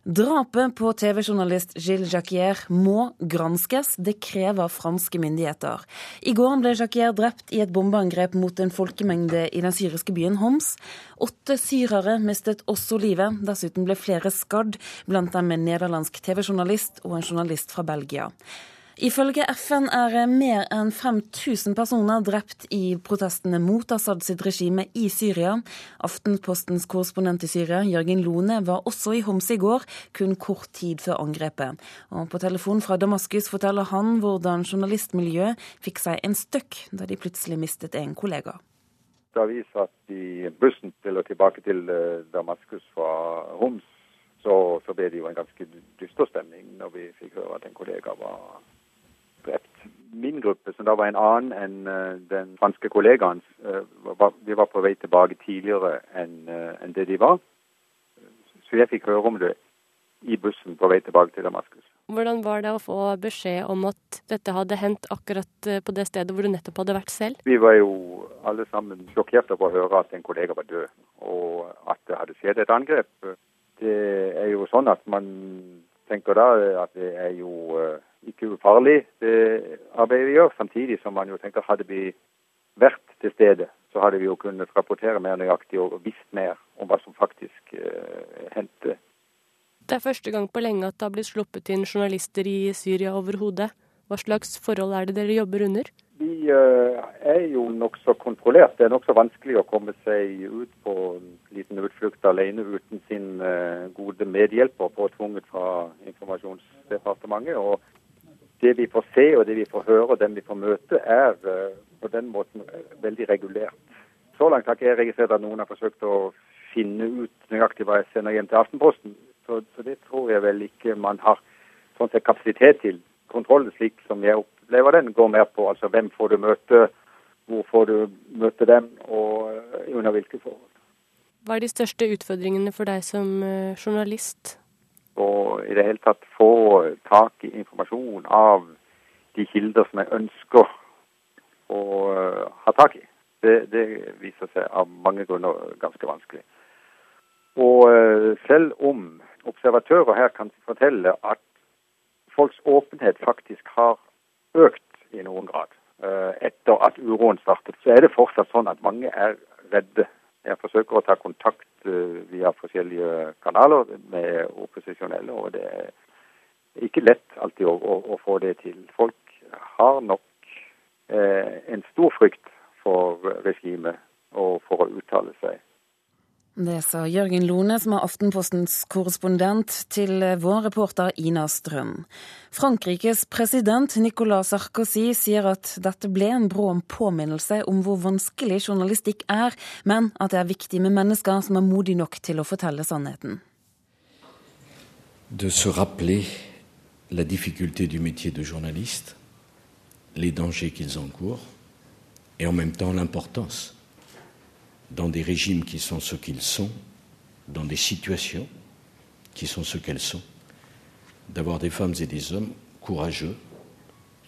Drapet på TV-journalist Gilles Jacquier må granskes. Det krever franske myndigheter. I går ble Jacquier drept i et bombeangrep mot en folkemengde i den syriske byen Homs. Åtte syrere mistet også livet. Dessuten ble flere skadd, blant dem en nederlandsk TV-journalist og en journalist fra Belgia. Ifølge FN er mer enn 5000 personer drept i protestene mot Assad sitt regime i Syria. Aftenpostens korrespondent i Syria, Jørgen Lone, var også i Homs i går, kun kort tid før angrepet. Og på telefon fra Damaskus forteller han hvordan journalistmiljøet fikk seg en støkk da de plutselig mistet en kollega. Da vi satt i bussen til og tilbake til eh, Damaskus fra Homs, så, så ble det jo en ganske dyster stemning når vi fikk høre at en kollega var. Min gruppe, som da var en annen enn uh, den franske kollegaen, uh, var, vi var på vei tilbake tidligere enn uh, en det de var. Så jeg fikk høre om det i bussen på vei tilbake til Damaskus. Hvordan var det å få beskjed om at dette hadde hendt akkurat på det stedet hvor du nettopp hadde vært selv? Vi var jo alle sammen sjokkert over å høre at en kollega var død, og at det hadde skjedd et angrep. Det er jo sånn at man tenker da at det er jo ikke ufarlig, det arbeidet vi gjør. Samtidig som man jo tenker hadde vi vært til stede, så hadde vi jo kunnet rapportere mer nøyaktig og visst mer om hva som faktisk uh, hendte. Det er første gang på lenge at det har blitt sluppet inn journalister i Syria overhodet. Hva slags forhold er det dere jobber under? Vi uh, er jo nokså kontrollert. Det er nokså vanskelig å komme seg ut på en liten utflukt alene uten sin uh, gode medhjelper påtvunget fra informasjonsdepartementet. Og det vi får se og det vi får høre og den vi får møte, er uh, på den måten veldig regulert. Så langt har ikke jeg registrert at noen har forsøkt å finne ut nøyaktig hva jeg sender hjem til Aftenposten. Så, så det tror jeg vel ikke man har sånn sett kapasitet til. Kontrollen slik som jeg opplever den, går mer på altså hvem får du møte, hvor får du møte dem, og uh, under hvilke forhold. Hva er de største utfordringene for deg som uh, journalist? og i det hele tatt få tak i informasjon av de kilder som jeg ønsker å uh, ha tak i. Det, det, viser seg av mange grunner ganske vanskelig. Og selv om observatører her kan fortelle at folks åpenhet faktisk har økt i noen grad uh, etter at uroen startet, så er det fortsatt sånn at mange er redde jeg forsøker å ta kontakt uh, via forskjellige kanaler med opposisjonelle, og det er ikke lett alltid å, å, å få det til. Folk har nok eh, en stor frykt for regimet og for å uttale seg. Det sa Jørgen Lone, som er Aftenpostens korrespondent, til vår reporter Ina Strøm. Frankrikes president Nicolas Sarkozy sier at dette ble en brå påminnelse om hvor vanskelig journalistikk er, men at det er viktig med mennesker som er modige nok til å fortelle sannheten. De se rappeler la difficulté du métier de journaliste, les dangers qu'ils encourent, et en même temps l'importance dans des régimes qui sont ce qu'ils sont, dans des situations qui sont ce qu'elles sont, d'avoir des femmes et des hommes courageux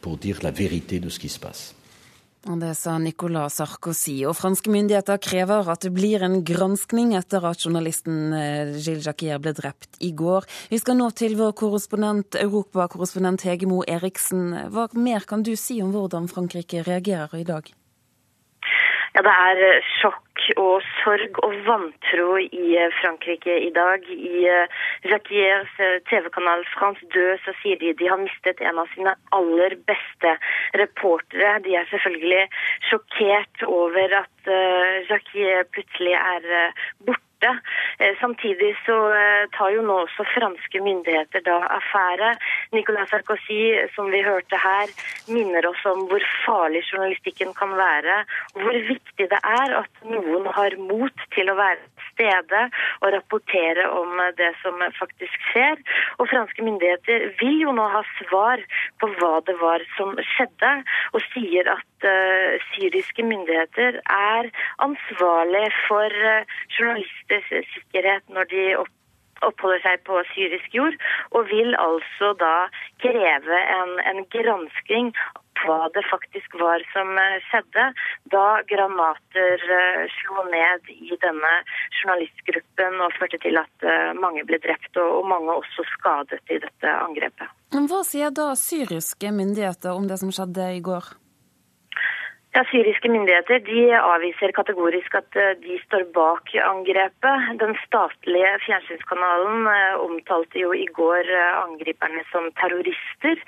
pour dire la vérité de ce qui se passe. Det sa Nicolas Sarkozy. Og franske myndigheter krever at det blir en granskning etter at journalisten eh, Gilles Jacquier ble drept i går. Vi skal nå til vår korrespondent, europakorrespondent Hegemo Eriksen. Hva mer kan du si om hvordan Frankrike reagerer i dag? Ja, Det er eh, sjokk og sorg og vantro i eh, Frankrike i dag. I eh, Jacquiers TV-kanal France 2 så sier de de har mistet en av sine aller beste reportere. De er selvfølgelig sjokkert over at Jacquier plutselig er borte borte. Eh, samtidig så eh, tar jo nå også franske myndigheter da affære. Nicolas Sarkozy, som vi hørte her, minner oss om hvor farlig journalistikken kan være. Hvor viktig det er at noen har mot til å være stede og rapportere om det som faktisk skjer. Og franske myndigheter vil jo nå ha svar på hva det var som skjedde, og sier at uh, syriske myndigheter er ansvarlig for uh, journalisters sikkerhet når de oppholder seg på syrisk jord, og vil altså da kreve en, en gransking hva det faktisk var som eh, skjedde da granater eh, slo ned i denne journalistgruppen og førte til at mange ble drept og mange også skadet i dette angrepet. Hva sier da syriske myndigheter om det som skjedde i går? Ja, Syriske myndigheter de avviser kategorisk at eh, de står bak angrepet. Den statlige fjernsynskanalen eh, omtalte jo i går eh, angriperne som terrorister,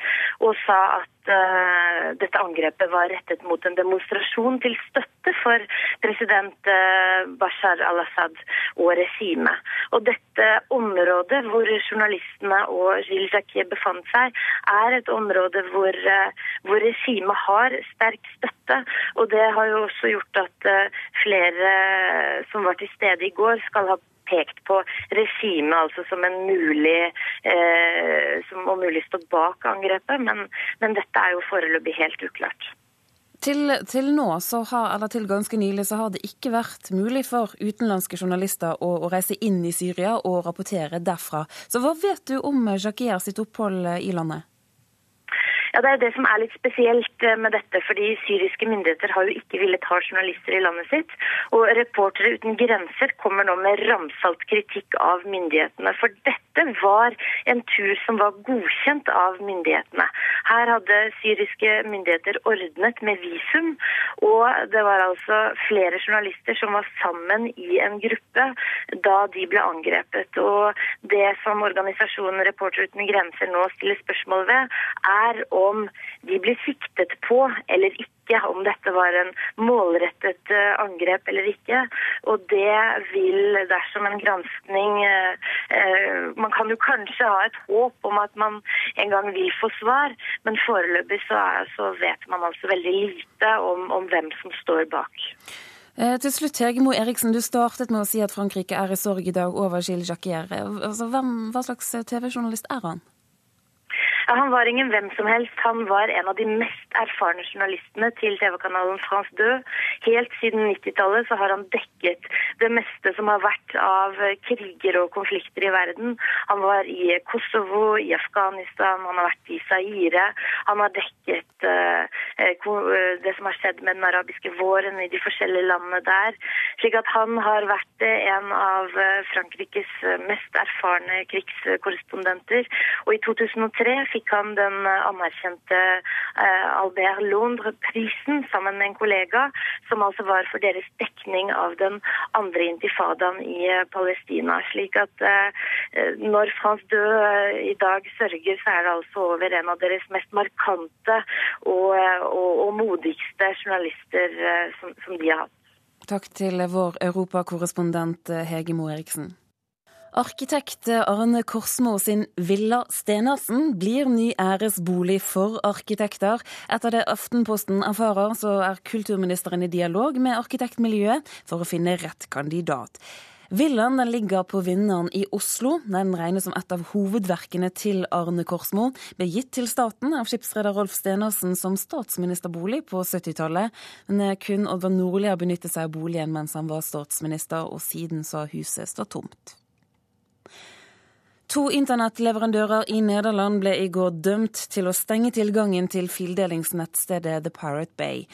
og sa at uh, dette angrepet var rettet mot en demonstrasjon til støtte for president uh, Bashar al-Assad og regimet. Og dette området hvor journalistene og Gilles Jacquier befant seg, er et område hvor, uh, hvor regimet har sterk støtte. Og det har jo også gjort at flere som var til stede i går, skal ha pekt på regimet altså som en mulig eh, som om mulig står bak angrepet, men, men dette er jo foreløpig helt uklart. Til, til, nå, har, eller til ganske nylig, så har det ikke vært mulig for utenlandske journalister å, å reise inn i Syria og rapportere derfra. Så hva vet du om Jakier sitt opphold i landet? Ja, Det er det som er litt spesielt eh, med dette. fordi Syriske myndigheter har jo ikke villet ha journalister i landet sitt. Og Reportere uten grenser kommer nå med ramsalt kritikk av myndighetene. For dette var en tur som var godkjent av myndighetene. Her hadde syriske myndigheter ordnet med visum. Og det var altså flere journalister som var sammen i en gruppe da de ble angrepet. Og det som organisasjonen Reportere uten grenser nå stiller spørsmål ved, er om om de blir siktet på eller ikke, om dette var en målrettet eh, angrep eller ikke. Og det vil dersom en granskning eh, eh, Man kan jo kanskje ha et håp om at man en gang vil få svar, men foreløpig så, er, så vet man altså veldig lite om, om hvem som står bak. Til slutt, Hegemo Eriksen, du startet med å si at Frankrike er i sorg i dag over Gilles Jacquier. Altså, hvem, hva slags TV-journalist er han? Ja, han var ingen hvem som helst. Han var en av de mest erfarne journalistene til TV-kanalen France 2. Helt siden 90-tallet så har han dekket det meste som har vært av kriger og konflikter i verden. Han var i Kosovo, i Afghanistan, han har vært i Zaire. Han har dekket uh, det som har skjedd med den arabiske våren i de forskjellige landene der. Slik at han har vært en av Frankrikes mest erfarne krigskorrespondenter. Og i 2003 fikk fikk han den eh, anerkjente eh, Albert Londre-prisen sammen med en kollega, som altså var for deres dekning av den andre intifadaen i eh, Palestina. Slik at når Frans Død i dag sørger, så er det altså over en av deres mest markante og, og, og modigste journalister som, som de har hatt. Takk til vår europakorrespondent Hege Moe Eriksen. Arkitekt Arne Korsmo sin Villa Stenersen blir ny æresbolig for arkitekter. Etter det Aftenposten erfarer, så er kulturministeren i dialog med arkitektmiljøet for å finne rett kandidat. Villaen ligger på Vinneren i Oslo. Den regnes som et av hovedverkene til Arne Korsmo. Ble gitt til staten av skipsreder Rolf Stenersen som statsministerbolig på 70-tallet. Men kun Oddvar Nordli har benyttet seg av boligen mens han var statsminister, og siden så har huset stått tomt. To internettleverandører i Nederland ble i går dømt til å stenge tilgangen til fildelingsnettstedet The Pirate Bay.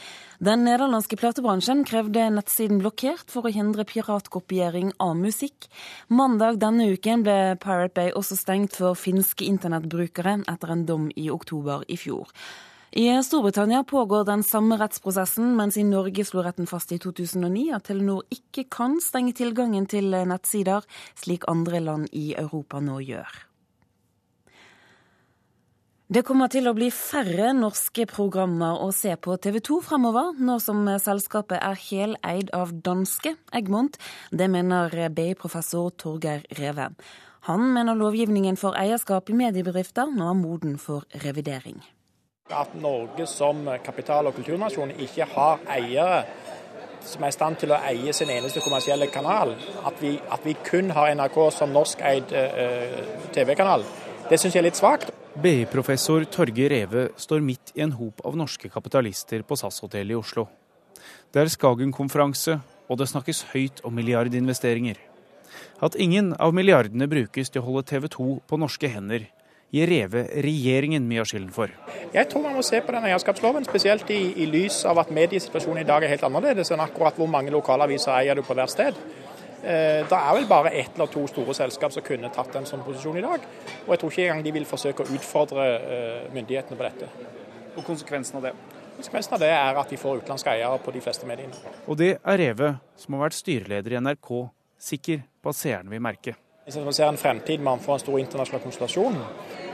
Den nederlandske platebransjen krevde nettsiden blokkert for å hindre piratkopiering av musikk. Mandag denne uken ble Pirate Bay også stengt for finske internettbrukere etter en dom i oktober i fjor. I Storbritannia pågår den samme rettsprosessen, mens i Norge slo retten fast i 2009 at Telenor ikke kan stenge tilgangen til nettsider, slik andre land i Europa nå gjør. Det kommer til å bli færre norske programmer å se på TV 2 fremover, nå som selskapet er heleid av danske Egmont. Det mener BI-professor Torgeir Reve. Han mener lovgivningen for eierskap i mediebedrifter nå er moden for revidering. At Norge som kapital- og kulturnasjon ikke har eiere som er i stand til å eie sin eneste kommersielle kanal. At vi, at vi kun har NRK som norskeid uh, TV-kanal. Det syns jeg er litt svakt. BI-professor Torgeir Reve står midt i en hop av norske kapitalister på SAS-hotellet i Oslo. Det er Skagen-konferanse, og det snakkes høyt om milliardinvesteringer. At ingen av milliardene brukes til å holde TV 2 på norske hender, gir Reve regjeringen mye av skylden for. Jeg tror man må se på den eierskapsloven, spesielt i, i lys av at mediesituasjonen i dag er helt annerledes enn akkurat hvor mange lokalaviser eier du på hvert sted. Eh, det er vel bare ett eller to store selskap som kunne tatt en sånn posisjon i dag. Og jeg tror ikke engang de vil forsøke å utfordre eh, myndighetene på dette. Og konsekvensen av det? Konsekvensen av det er at vi får utenlandske eiere på de fleste mediene. Og det er Reve, som har vært styreleder i NRK, sikker på at seerne vil merke. Hvis man ser en fremtid man får en stor internasjonal konstellasjon,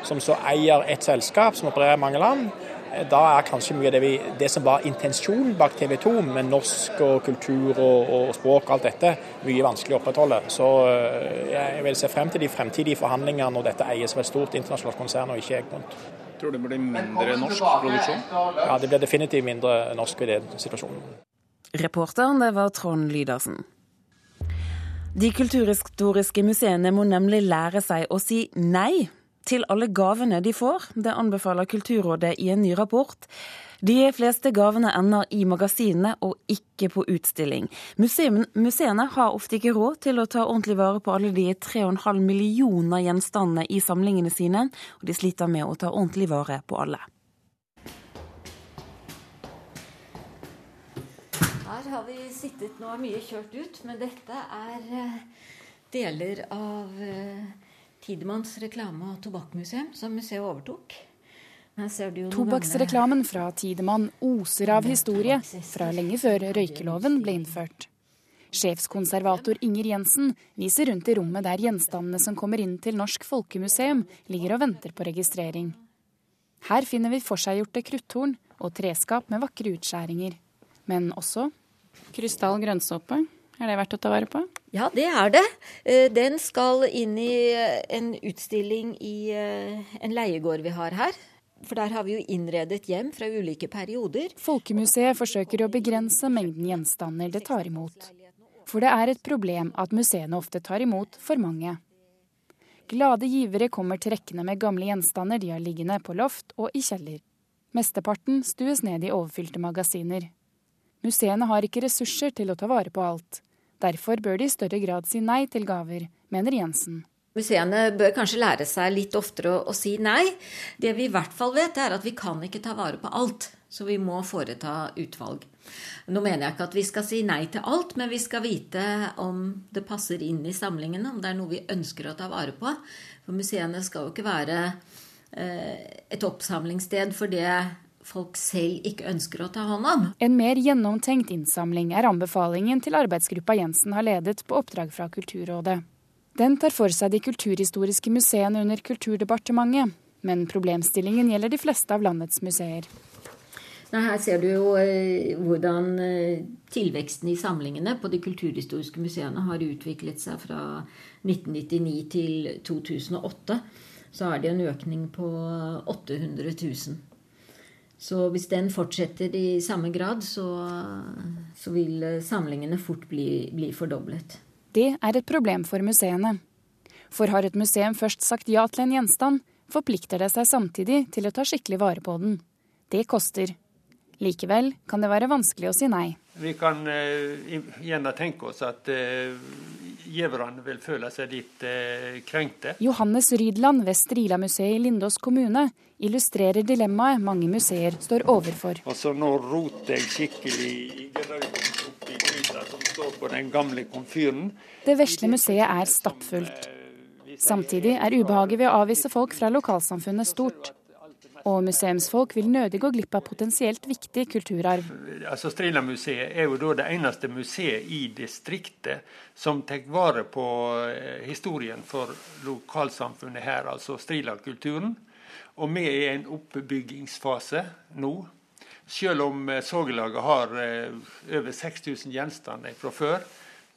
som så eier et selskap som opererer i mange land, eh, da er kanskje mye av det, vi, det som var intensjonen bak TV 2, med norsk og kultur og, og, språk og alt dette, mye vanskelig å opprettholde. Så eh, jeg vil se frem til de fremtidige forhandlingene når dette eies av et stort internasjonalt konsern og ikke Egmont. Tror du det blir mindre norsk produksjon? Ja, det blir definitivt mindre norsk i den situasjonen. Reporteren det var Trond Lydersen. De kulturhistoriske museene må nemlig lære seg å si nei til alle gavene de får. Det anbefaler Kulturrådet i en ny rapport. De fleste gavene ender i magasinene og ikke på utstilling. museene har ofte ikke råd til å ta ordentlig vare på alle de 3,5 millioner gjenstandene i samlingene sine, og de sliter med å ta ordentlig vare på alle. Her har vi sittet nå mye kjørt ut, men dette er eh, deler av eh, Tidemanns reklame- og tobakkmuseum som museet overtok. Tobakksreklamen fra Tidemann oser av historie fra lenge før røykeloven ble innført. Sjefskonservator Inger Jensen viser rundt i rommet der gjenstandene som kommer inn til Norsk Folkemuseum, ligger og venter på registrering. Her finner vi forseggjorte krutthorn og treskap med vakre utskjæringer. Men også krystall grønnsåpe. Er det verdt å ta vare på? Ja, det er det. Eh, den skal inn i eh, en utstilling i eh, en leiegård vi har her. For der har vi jo innredet hjem fra ulike perioder. Folkemuseet forsøker å begrense mengden gjenstander det tar imot. For det er et problem at museene ofte tar imot for mange. Glade givere kommer trekkende med gamle gjenstander de har liggende på loft og i kjeller. Mesteparten stues ned i overfylte magasiner. Museene har ikke ressurser til å ta vare på alt. Derfor bør de i større grad si nei til gaver, mener Jensen. Museene bør kanskje lære seg litt oftere å, å, si nei. Det vi i hvert fall vet, er at vi kan ikke ta vare på alt. Så vi må foreta utvalg. Nå mener jeg ikke at vi skal si nei til alt, men vi skal vite om det passer inn i samlingene, om det er noe vi ønsker å ta vare på. For museene skal jo ikke være eh, et oppsamlingssted for det folk selv ikke ønsker å ta hånd om. En mer gjennomtenkt innsamling er anbefalingen til arbeidsgruppa Jensen har ledet på oppdrag fra Kulturrådet. Den tar for seg de kulturhistoriske museene under Kulturdepartementet, men problemstillingen gjelder de fleste av landets museer. Nei, her ser du jo eh, hvordan eh, tilveksten i samlingene på de kulturhistoriske museene har utviklet seg fra 1999 til 2008. Så er det en økning på 800 000. Så hvis den fortsetter i samme grad, så, så vil samlingene fort bli, bli fordoblet. Det er et problem for museene. For har et museum først sagt ja til en gjenstand, forplikter det seg samtidig til å ta skikkelig vare på den. Det koster. Likevel kan det være vanskelig å si nei. Vi kan uh, gjerne tenke oss at uh, giverne vil føle seg litt eh, krenkte. Johannes Rydland ved Strila-museet i Lindås kommune illustrerer dilemmaet mange museer står overfor. Altså Nå roter jeg skikkelig i oppi gryta som står på den gamle komfyren. Det vesle museet er stappfullt. Samtidig er ubehaget ved å avvise folk fra lokalsamfunnet stort. Og museumsfolk vil nødig gå glipp av potensielt viktig kulturarv. Altså Strila-museet er jo da det eneste museet i distriktet som tar vare på eh, historien for lokalsamfunnet her, altså Strila-kulturen. Og vi er i en oppbyggingsfase nå. Selv om eh, Sågelaget har eh, over 6000 gjenstander fra før,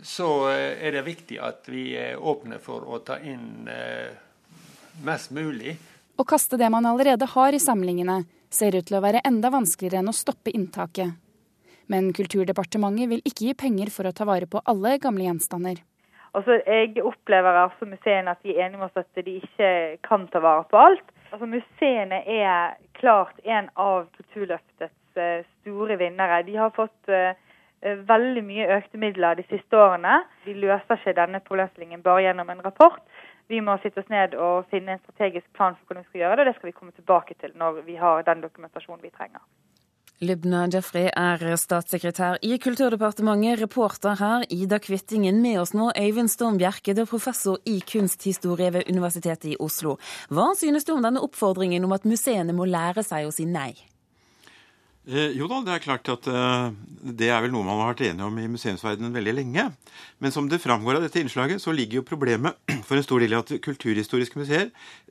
så er det viktig at vi er åpne for å ta inn mest mulig å kaste det man allerede har i samlingene, ser ut til å være enda vanskeligere enn å stoppe inntaket. Men Kulturdepartementet vil ikke gi penger for å ta vare på alle gamle gjenstander. Altså, jeg opplever altså museene at de er enige med oss at de ikke kan ta vare på alt. Altså, Museene er klart en av Kulturløftets uh, store vinnere. De har fått uh, veldig mye økte midler de siste årene. De løser ikke denne problemstillingen bare gjennom en rapport, Vi må sitte oss ned og finne en strategisk plan for hvordan vi skal gjøre det. og Det skal vi komme tilbake til når vi har den dokumentasjonen vi trenger. Lubna Jeffrey er statssekretær i Kulturdepartementet. Reporter her, Ida Kvittingen. Med oss nå, Øyvind Storm Bjerke, du er professor i kunsthistorie ved Universitetet i Oslo. Hva synes du om denne oppfordringen om at museene må lære seg å si nei? Eh, jo da, det er klart at eh, det er vel noe man har vært enige om i museumsverdenen veldig lenge. Men som det framgår av dette innslaget, så ligger jo problemet for en stor del i at kulturhistoriske museer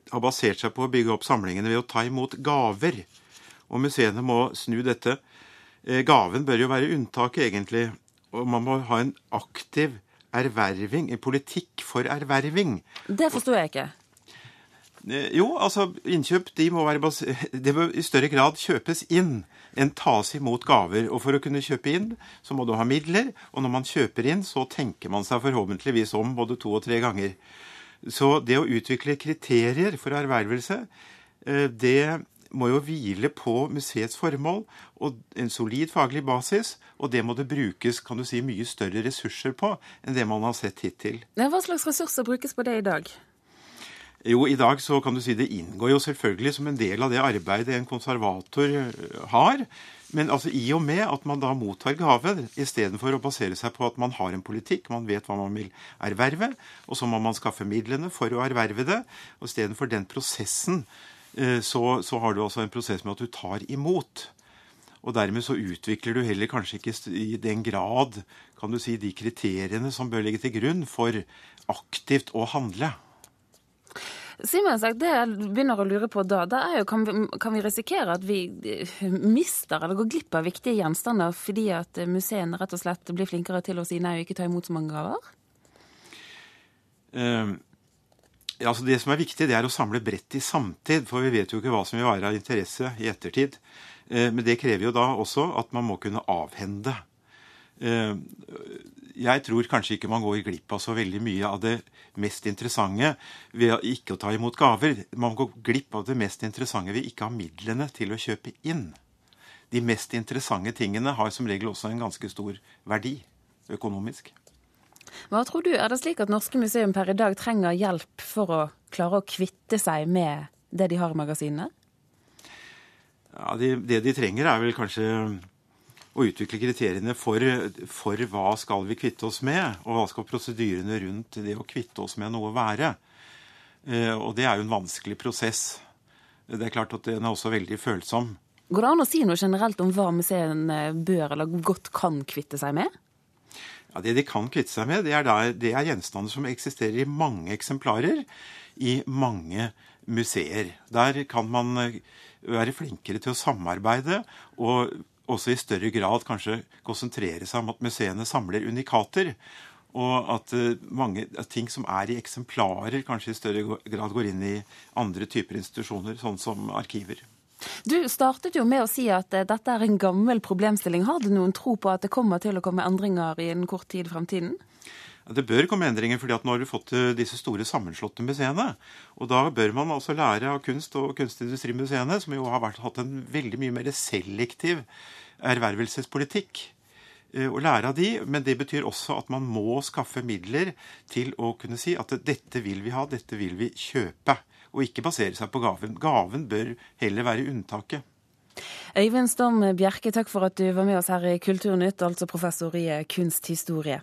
har basert seg på å bygge opp samlingene ved å ta imot gaver. Og museene må snu dette. Eh, gaven bør jo være unntaket, egentlig. Og man må ha en aktiv erverving, en politikk for erverving. Det forstår jeg ikke. Eh, jo, altså innkjøp de må være det bør i større grad kjøpes inn enn tas imot gaver. Og for å kunne kjøpe inn, så må du ha midler. Og når man kjøper inn, så tenker man seg forhåpentligvis om både to og tre ganger. Så det å utvikle kriterier for ervervelse, eh, det må jo hvile på museets formål og en solid faglig basis. Og det må det brukes kan du si, mye større ressurser på enn det man har sett hittil. Hva slags ressurser brukes på det i dag? Jo, i dag så kan du si det inngår jo selvfølgelig som en del av det arbeidet en konservator eh, har. Men altså i og med at man da mottar gaver, istedenfor å basere seg på at man har en politikk, man vet hva man vil erverve, og så må man skaffe midlene for å erverve det. og Istedenfor den prosessen, eh, så, så har du altså en prosess med at du tar imot. Og dermed så utvikler du heller kanskje ikke i den grad kan du si, de kriteriene som bør ligge til grunn for aktivt å handle. Simen sagt, Det jeg begynner å lure på da, det er jo kan vi, kan vi risikere at vi eh, mister eller går glipp av viktige gjenstander fordi at museene rett og slett blir flinkere til å si nei og ikke ta imot så mange gaver? Uh, altså Det som er viktig, det er å samle bredt i samtid. For vi vet jo ikke hva som vil være av interesse i ettertid. Men det krever jo da også at man må kunne avhende. Uh, jeg tror kanskje ikke man går glipp av så veldig mye av det mest interessante ved ikke å ta imot gaver. Man går glipp av det mest interessante ved ikke å ha midlene til å kjøpe inn. De mest interessante tingene har som regel også en ganske stor verdi økonomisk. Hva tror du, Er det slik at norske museum per i dag trenger hjelp for å klare å kvitte seg med det de har i magasinene? Ja, de, Det de trenger, er vel kanskje å utvikle kriteriene for, for, hva skal vi kvitte oss med, og hva skal prosedyrene rundt det å kvitte oss med noe være. Eh, og det er jo en vanskelig prosess. Det er klart at den er også veldig følsom. Går det an å si noe generelt om hva museene bør eller godt kan kvitte seg med? Ja, Det de kan kvitte seg med, det er, der, det er gjenstander som eksisterer i mange eksemplarer i mange museer. Der kan man eh, være flinkere til å samarbeide og også i større grad kanskje konsentrere seg om at museene samler unikater. Og at uh, mange at ting som er i eksemplarer, kanskje i større grad går inn i andre typer institusjoner, sånn som arkiver. Du startet jo med å si at uh, dette er en gammel problemstilling. Har du noen tro på at det kommer til å komme endringer i en kort tid i fremtiden? Det bør komme endringer, fordi at nå har vi fått eh, disse store sammenslåtte museene. Og da bør man altså lære av kunst- og kunstindustrimuseene, som jo har vært, hatt en veldig mye mer selektiv ervervelsespolitikk. Eh, å lære av de, Men det betyr også at man må skaffe midler til å kunne si at dette vil vi ha, dette vil vi kjøpe. Og ikke basere seg på gaven. Gaven bør heller være unntaket. Øyvind Storm Bjerke, takk for at du var med oss her i Kulturnytt, altså professor i kunsthistorie.